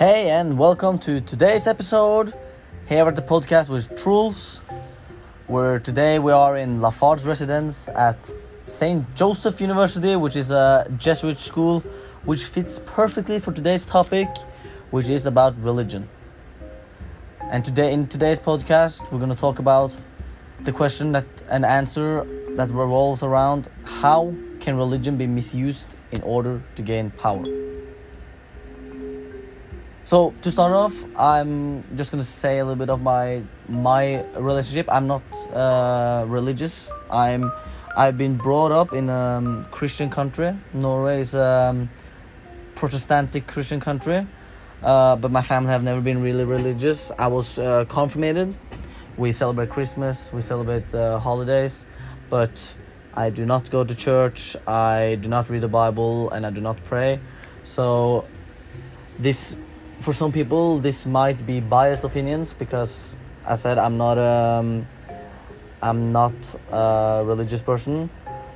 Hey, and welcome to today's episode here at the podcast with Truls, where today we are in Lafarge residence at St. Joseph University, which is a Jesuit school which fits perfectly for today's topic, which is about religion. And today, in today's podcast, we're going to talk about the question that an answer that revolves around how can religion be misused in order to gain power. So to start off, I'm just gonna say a little bit of my my relationship. I'm not uh, religious. I'm I've been brought up in a um, Christian country. Norway is a um, Protestantic Christian country, uh, but my family have never been really religious. I was uh, confirmated. We celebrate Christmas. We celebrate uh, holidays, but I do not go to church. I do not read the Bible, and I do not pray. So this for some people this might be biased opinions because I said I'm not um, I'm not a religious person,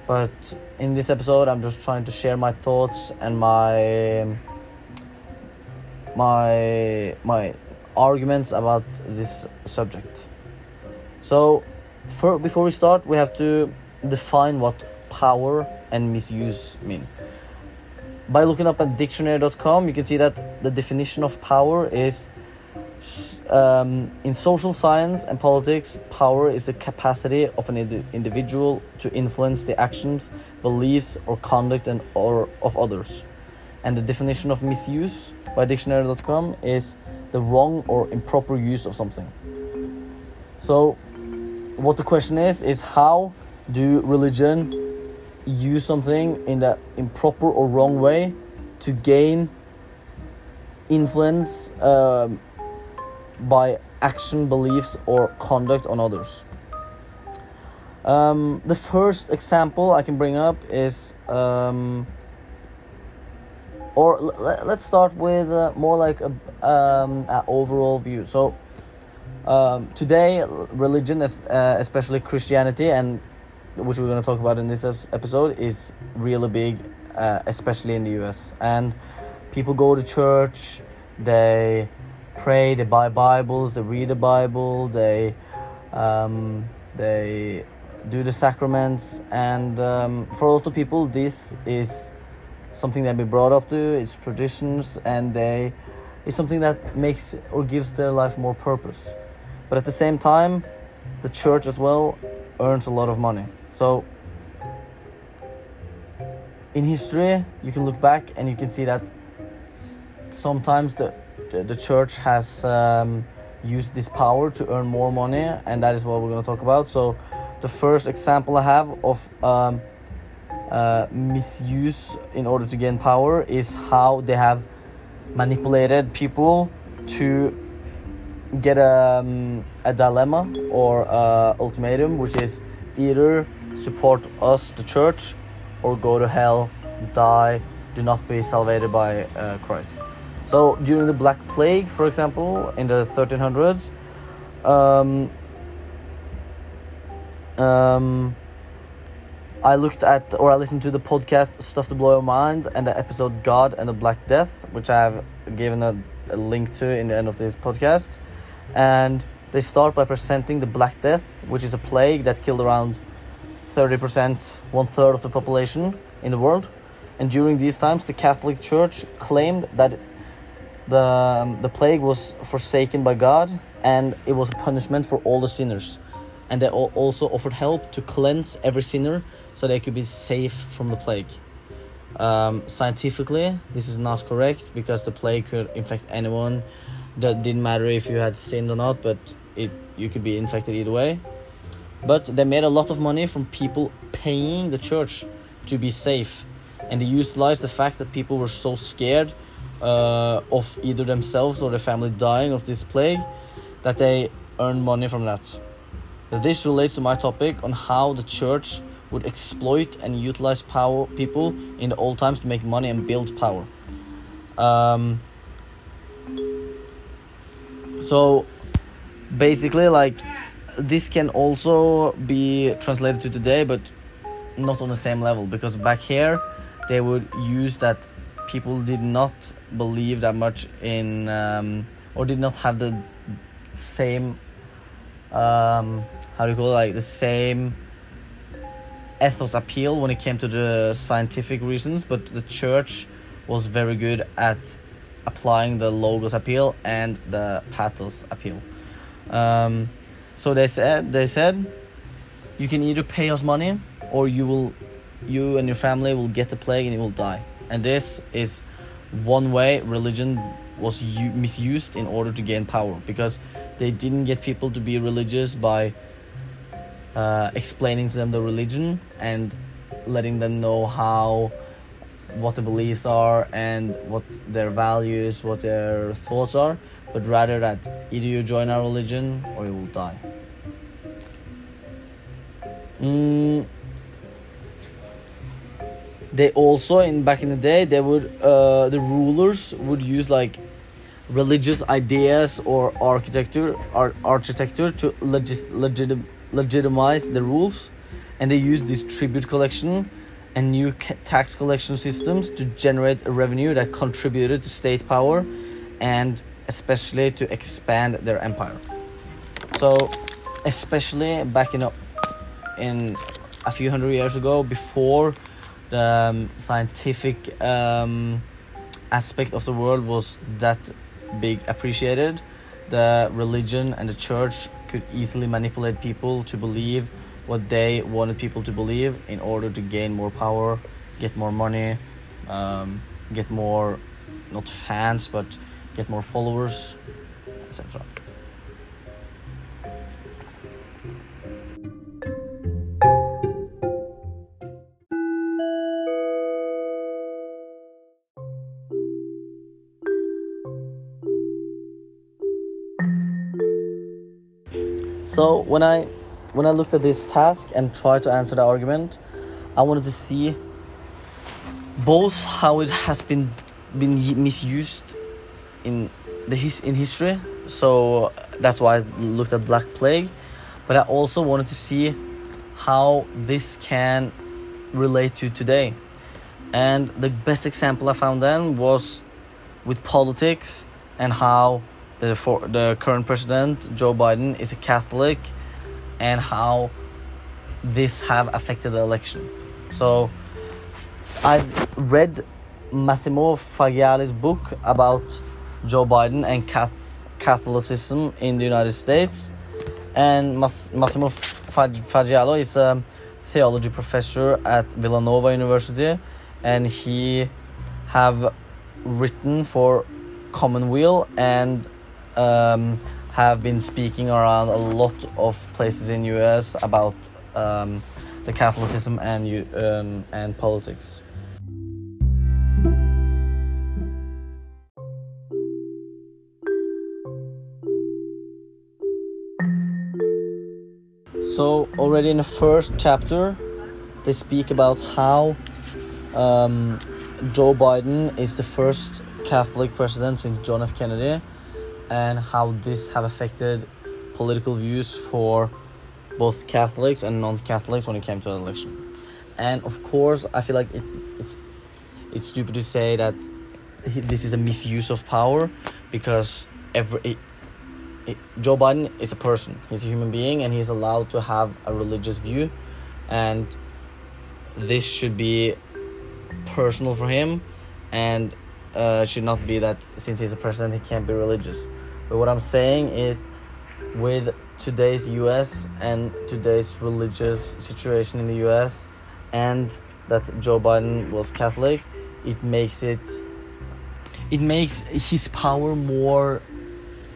but in this episode I'm just trying to share my thoughts and my my my arguments about this subject. So, for before we start, we have to define what power and misuse mean by looking up at dictionary.com, you can see that the definition of power is um, in social science and politics, power is the capacity of an indi- individual to influence the actions, beliefs, or conduct and or of others. And the definition of misuse by dictionary.com is the wrong or improper use of something. So, what the question is is how do religion use something in the improper or wrong way to gain influence um, by action, beliefs, or conduct on others. Um, the first example I can bring up is, um, or let's start with uh, more like a um, an overall view. So um, today, religion, uh, especially Christianity and which we're going to talk about in this episode, is really big, uh, especially in the US. And people go to church, they pray, they buy Bibles, they read the Bible, they um, they do the sacraments, and um, for a lot of people, this is something that they've brought up to. It's traditions, and they it's something that makes or gives their life more purpose. But at the same time, the church as well earns a lot of money. So, in history, you can look back and you can see that sometimes the, the, church has um, used this power to earn more money, and that is what we're going to talk about. So, the first example I have of um, uh, misuse in order to gain power is how they have manipulated people to get a, um, a dilemma or a ultimatum, which is either support us, the church, or go to hell, die, do not be salvated by uh, Christ. So during the Black Plague, for example, in the 1300s, um, um, I looked at or I listened to the podcast Stuff to Blow Your Mind and the episode God and the Black Death, which I have given a, a link to in the end of this podcast. And they start by presenting the Black Death, which is a plague that killed around 30%, one third of the population in the world. And during these times, the Catholic Church claimed that the, um, the plague was forsaken by God and it was a punishment for all the sinners. And they also offered help to cleanse every sinner so they could be safe from the plague. Um, scientifically, this is not correct because the plague could infect anyone. That didn't matter if you had sinned or not, but it you could be infected either way. But they made a lot of money from people paying the church to be safe. And they utilized the fact that people were so scared uh, of either themselves or their family dying of this plague that they earned money from that. This relates to my topic on how the church would exploit and utilize power people in the old times to make money and build power. Um, so basically, like this can also be translated to today, but not on the same level because back here they would use that people did not believe that much in um, or did not have the same um, how do you call it like the same ethos appeal when it came to the scientific reasons but the church was very good at applying the logos appeal and the pathos appeal. Um, so they said they said you can either pay us money or you will you and your family will get the plague and you will die. And this is one way religion was u- misused in order to gain power because they didn't get people to be religious by uh, explaining to them the religion and letting them know how what the beliefs are and what their values what their thoughts are but rather that either you join our religion or you will die. Mm, they also in back in the day they would uh, the rulers would use like religious ideas or architecture ar- architecture to legis- legitim- legitimize the rules and they use this tribute collection and new tax collection systems to generate a revenue that contributed to state power and especially to expand their empire. So especially back in in a few hundred years ago before the um, scientific um, aspect of the world was that big appreciated the religion and the church could easily manipulate people to believe what they wanted people to believe in order to gain more power get more money um, get more not fans but get more followers etc So when I when I looked at this task and tried to answer the argument, I wanted to see both how it has been been misused in the his in history. So that's why I looked at Black Plague, but I also wanted to see how this can relate to today. And the best example I found then was with politics and how the for the current president Joe Biden is a Catholic and how this have affected the election. So I've read Massimo Faggioli's book about Joe Biden and Catholicism in the United States, and Mas- Massimo Fag- Faggioli is a theology professor at Villanova University, and he have written for Commonweal and um, have been speaking around a lot of places in US about um, the Catholicism and um, and politics. So already in the first chapter, they speak about how um, Joe Biden is the first Catholic president since John F. Kennedy, and how this have affected political views for both Catholics and non-Catholics when it came to the election. And of course, I feel like it, it's it's stupid to say that this is a misuse of power because every it, it, Joe Biden is a person. He's a human being, and he's allowed to have a religious view, and this should be personal for him, and uh, should not be that since he's a president he can't be religious. But what I'm saying is, with today's U.S. and today's religious situation in the U.S. and that Joe Biden was Catholic, it makes it it makes his power more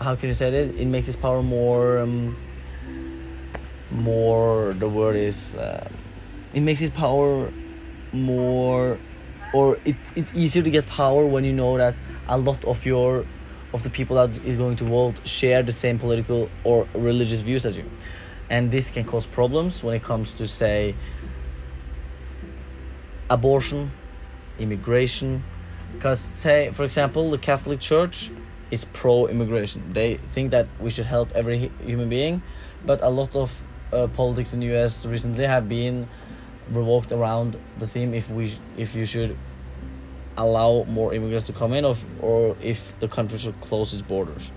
how can you say it it makes his power more um, more the word is uh, it makes his power more or it, it's easier to get power when you know that a lot of your of the people that is going to vote share the same political or religious views as you. And this can cause problems when it comes to say abortion immigration. Because say for example the catholic church is pro-immigration. They think that we should help every human being but a lot of uh, politics in the us recently have been revoked around the theme if we if you should allow more immigrants to come in, or, or if the country should close its borders.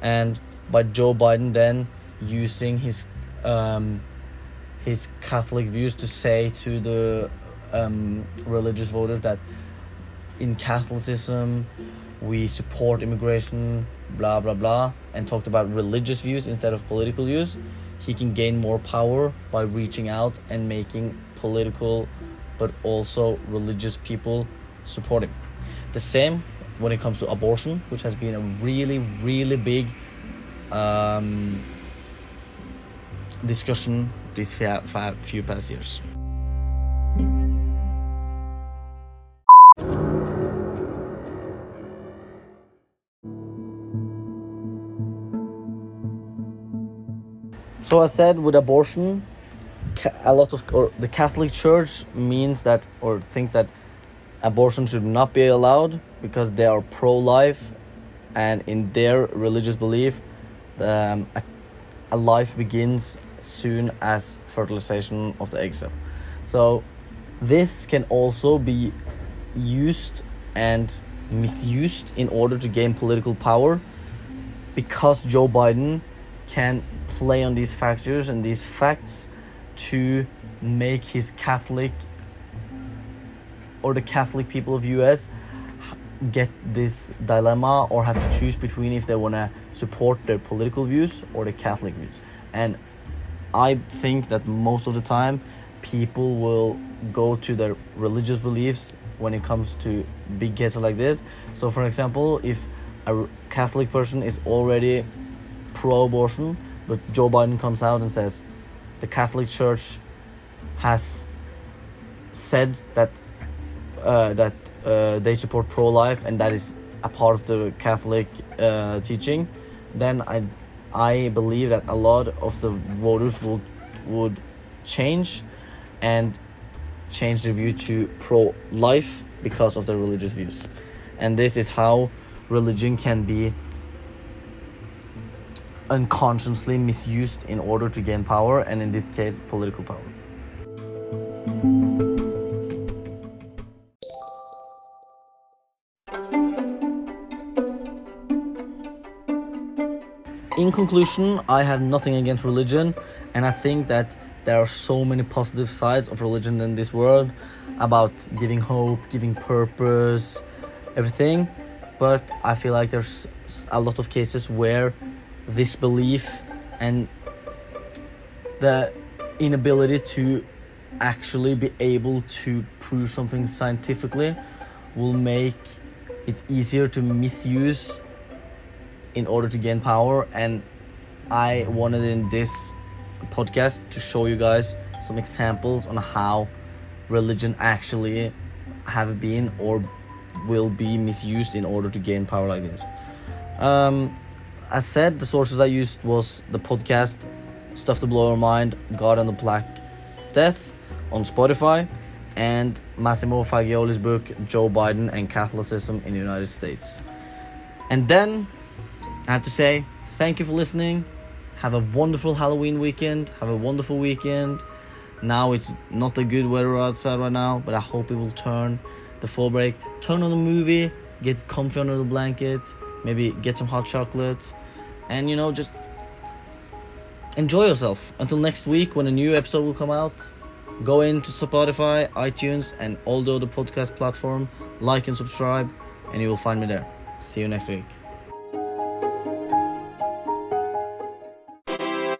And by Joe Biden then using his um, his Catholic views to say to the um, religious voters that in Catholicism we support immigration, blah blah blah, and talked about religious views instead of political views, he can gain more power by reaching out and making political but also religious people support him. The same when it comes to abortion, which has been a really, really big um, discussion these few past years. So I said with abortion, a lot of or the Catholic Church means that or thinks that abortion should not be allowed because they are pro-life, and in their religious belief, um, a, a life begins soon as fertilization of the egg cell. So this can also be used and misused in order to gain political power because Joe Biden can play on these factors and these facts to make his Catholic or the Catholic people of US get this dilemma or have to choose between if they want to support their political views or the Catholic views. And I think that most of the time people will go to their religious beliefs when it comes to big cases like this. So, for example, if a Catholic person is already pro abortion, but Joe Biden comes out and says the Catholic Church has said that uh, that uh, they support pro life and that is a part of the Catholic uh, teaching, then I I believe that a lot of the voters would would change and change their view to pro life because of their religious views. And this is how religion can be unconsciously misused in order to gain power, and in this case, political power. in conclusion, I have nothing against religion, and I think that there are so many positive sides of religion in this world about giving hope, giving purpose, everything. But I feel like there's a lot of cases where this belief and the inability to actually be able to prove something scientifically will make it easier to misuse in order to gain power. And i wanted in this podcast to show you guys some examples on how religion actually have been or will be misused in order to gain power like this. Um, as said the sources i used was the podcast stuff to blow your mind god and the black death on spotify and massimo faggioli's book joe biden and catholicism in the united states and then I have to say, thank you for listening. Have a wonderful Halloween weekend. Have a wonderful weekend. Now it's not a good weather outside right now, but I hope it will turn the fall break. Turn on the movie, get comfy under the blanket, maybe get some hot chocolate, and you know, just enjoy yourself. Until next week when a new episode will come out, go into Spotify, iTunes, and all the other podcast platform, like and subscribe, and you will find me there. See you next week.